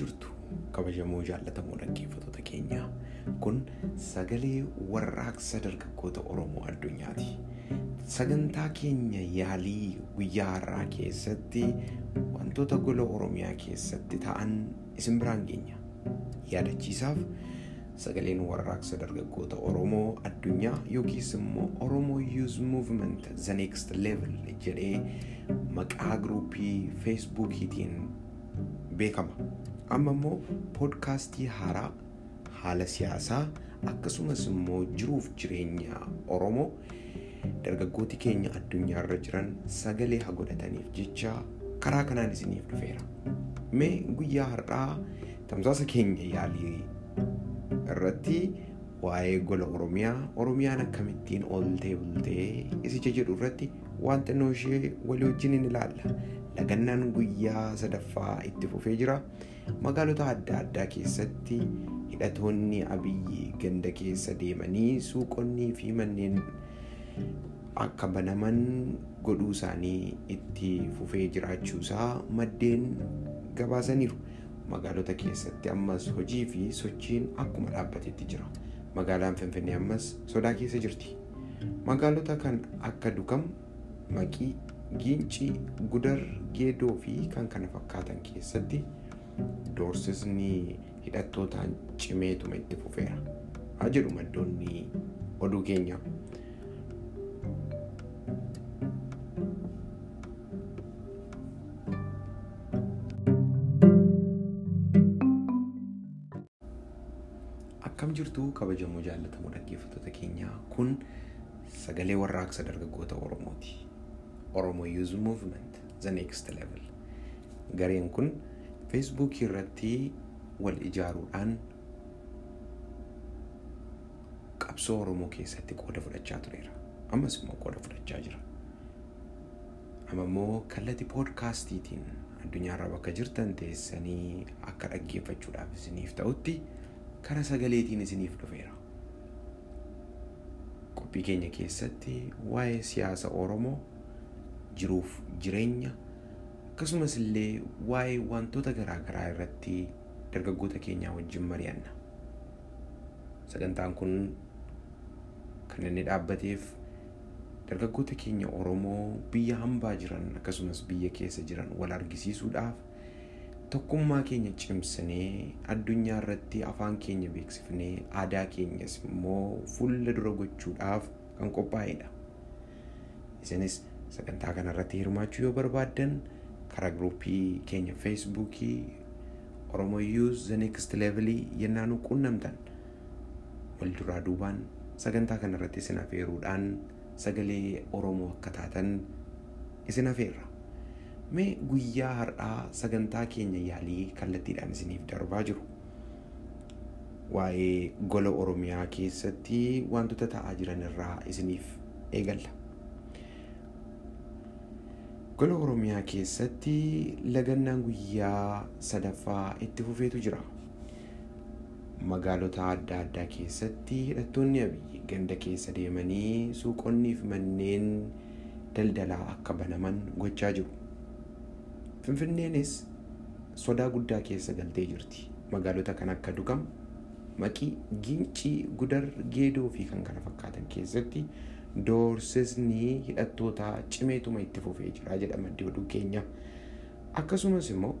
jirtu kabajamoo jaallatamoo dhaggeeffattoota keenya kun sagalee warraaqsa dargaggoota Oromoo addunyaati. Sagantaa keenya yaalii guyyaa har'aa keessatti wantoota gola Oromiyaa keessatti ta'an isin biraan geenya. Yaadachiisaaf sagaleen warraaqsa dargaggoota Oromoo addunyaa yookiis immoo Oromoo Youth Movement The Next Level jedhee maqaa giruuppii feesbuukiitiin beekama. Amma immoo poodkaastii haaraa haala siyaasaa akkasumas immoo jiruuf jireenya Oromoo dargaggooti keenya addunyaarra jiran sagalee haa godhataniif jecha karaa kanaan isiniif dhufeera. Mee guyyaa har'aa tamsaasa keenya yaalii irratti waa'ee gola Oromiyaa Oromiyaan akkamittiin ooltee bultee isicha jedhu irratti waan xinnoo ishee walii wajjin ni ilaalla. Lagannaan guyyaa sadaffaa itti fufee jira. Magaalota adda addaa keessatti hidhatoonni abiyyi ganda keessa deemanii suuqonnii fi manneen akka banaman godhuu isaanii itti fufee jiraachuusaa maddeen gabaasaniiru. Magaalota keessatti ammas hojii fi sochiin akkuma dhaabbatetti jira. Magaalaan Finfinnee ammas sodaa keessa jirti. Magaalota kan akka Dukam, Maqii, Giincii, Gudar, Geedoo fi kan kana fakkaatan keessatti doorsisni hidhattootaan cimeetuma itti fufeera. Haa jedhu maddoonni oduu keenya. Akkam jirtu kabajamoo jaallatamoo dhaggeeffattoota keenyaa kun sagalee warraaqsa dargaggoota Oromooti. Oromo Youth Movement The Next Level. Gareen kun feesbuukii irratti wal ijaaruudhaan qabsoo Oromoo keessatti qooda fudhachaa tureera. Ammas immoo qooda fudhachaa jira. Amma immoo kallattii poodkaastiitiin addunyaarra bakka jirtan teessanii akka dhaggeeffachuudhaaf isiniif ta'utti karaa sagaleetiin isiniif dhufeera. Qophii keenya keessatti waa'ee siyaasa Oromoo jiruuf jireenya akkasumas illee waa'ee wantoota garaagaraa irratti dargaggoota keenyaa wajjin mari'anna. Sagantaan kun kan inni dhaabbateef dargaggoota keenya Oromoo biyya hambaa jiran akkasumas biyya keessa jiran wal argisiisuudhaaf tokkummaa keenya cimsinee addunyaa irratti afaan keenya beeksifnee aadaa keenyas immoo fuula dura gochuudhaaf kan qophaa'edha. Isinis sagantaa kana irratti hirmaachuu yoo barbaaddan karaa giruuppii keenya feesbuukii Oromo Youth The Next Level yennaa nu quunnamtan wal duraa duubaan sagantaa kana irratti isin afeeruudhaan sagalee Oromoo akka taatan isin afeerra. Mee guyyaa har'aa sagantaa keenya yaalii kallattiidhaan isiniif darbaa jiru. Waa'ee gola Oromiyaa keessatti wantoota ta'aa jiran irraa isiniif eegalla. Gola Oromiyaa keessatti lagannaan guyyaa sadaffaa itti fufeetu jira. Magaalota adda addaa keessatti hidhattoonni abiyyi ganda keessa deemanii suuqonnii fi manneen daldalaa akka banaman gochaa jiru. Finfinneenis sodaa guddaa keessa galtee jirti. Magaalota kan akka Dukam, Maqii, Giincii, Gudar, Geedoo fi kan kana fakkaatan keessatti doorsisni hidhattoota cimeetuma itti fufee jira jedha maddi oduu keenya. Akkasumas immoo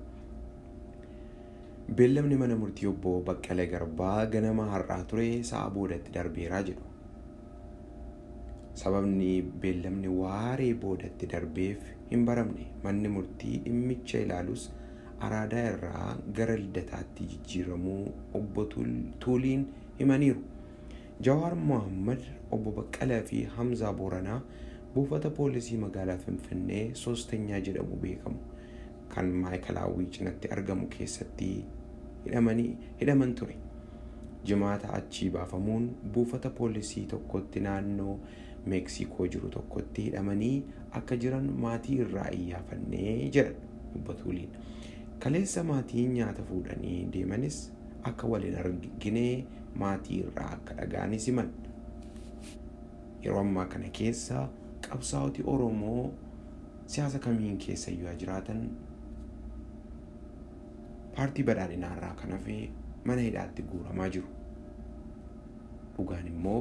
beellamni mana murtii obbo Baqqalee Garbaa ganama har'aa ture sa'a boodatti darbeeraa jedhu. Sababni beellamni waaree boodatti darbeef hin baramne manni murtii dhimmicha ilaalus araadaa irraa gara lidataatti jijjiiramuu obbo Tuuliin himaniiru. Jawaar Mohaammed obbo Baqqalaa fi Hamzaa Booranaa buufata poolisii magaalaa Finfinnee soostanyaa jedhamu beekamu kan maayikalaawwii cinatti argamu keessatti hidhaman ture. Jimaata achii baafamuun buufata poolisii tokkotti naannoo Meeksikoo jiru tokkotti hidhamanii akka jiran maatii irraa iyyaafannee jedhan obbo Tuuliin. Kaleessa maatiin nyaata fuudhanii deemanis akka waliin argine maatii irraa akka dhaga'anis himan. Yeroo ammaa kana keessa qabsaa'oti Oromoo siyaasa kamiin keessa iyyuu jiraatan paartii badhaadhinaa irraa kan hafe mana hidhaatti guuramaa jiru. Dhugaan immoo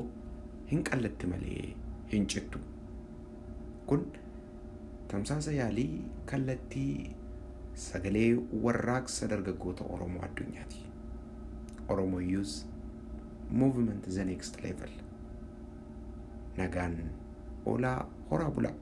hin qallatti malee hin cittu. Kun tamsaasa yaalii kallattii sagalee warraaqsa dargaggoota Oromoo addunyaati. Oromo Youth Movement The Next Level. Nagaan oolaa horaa bulaa.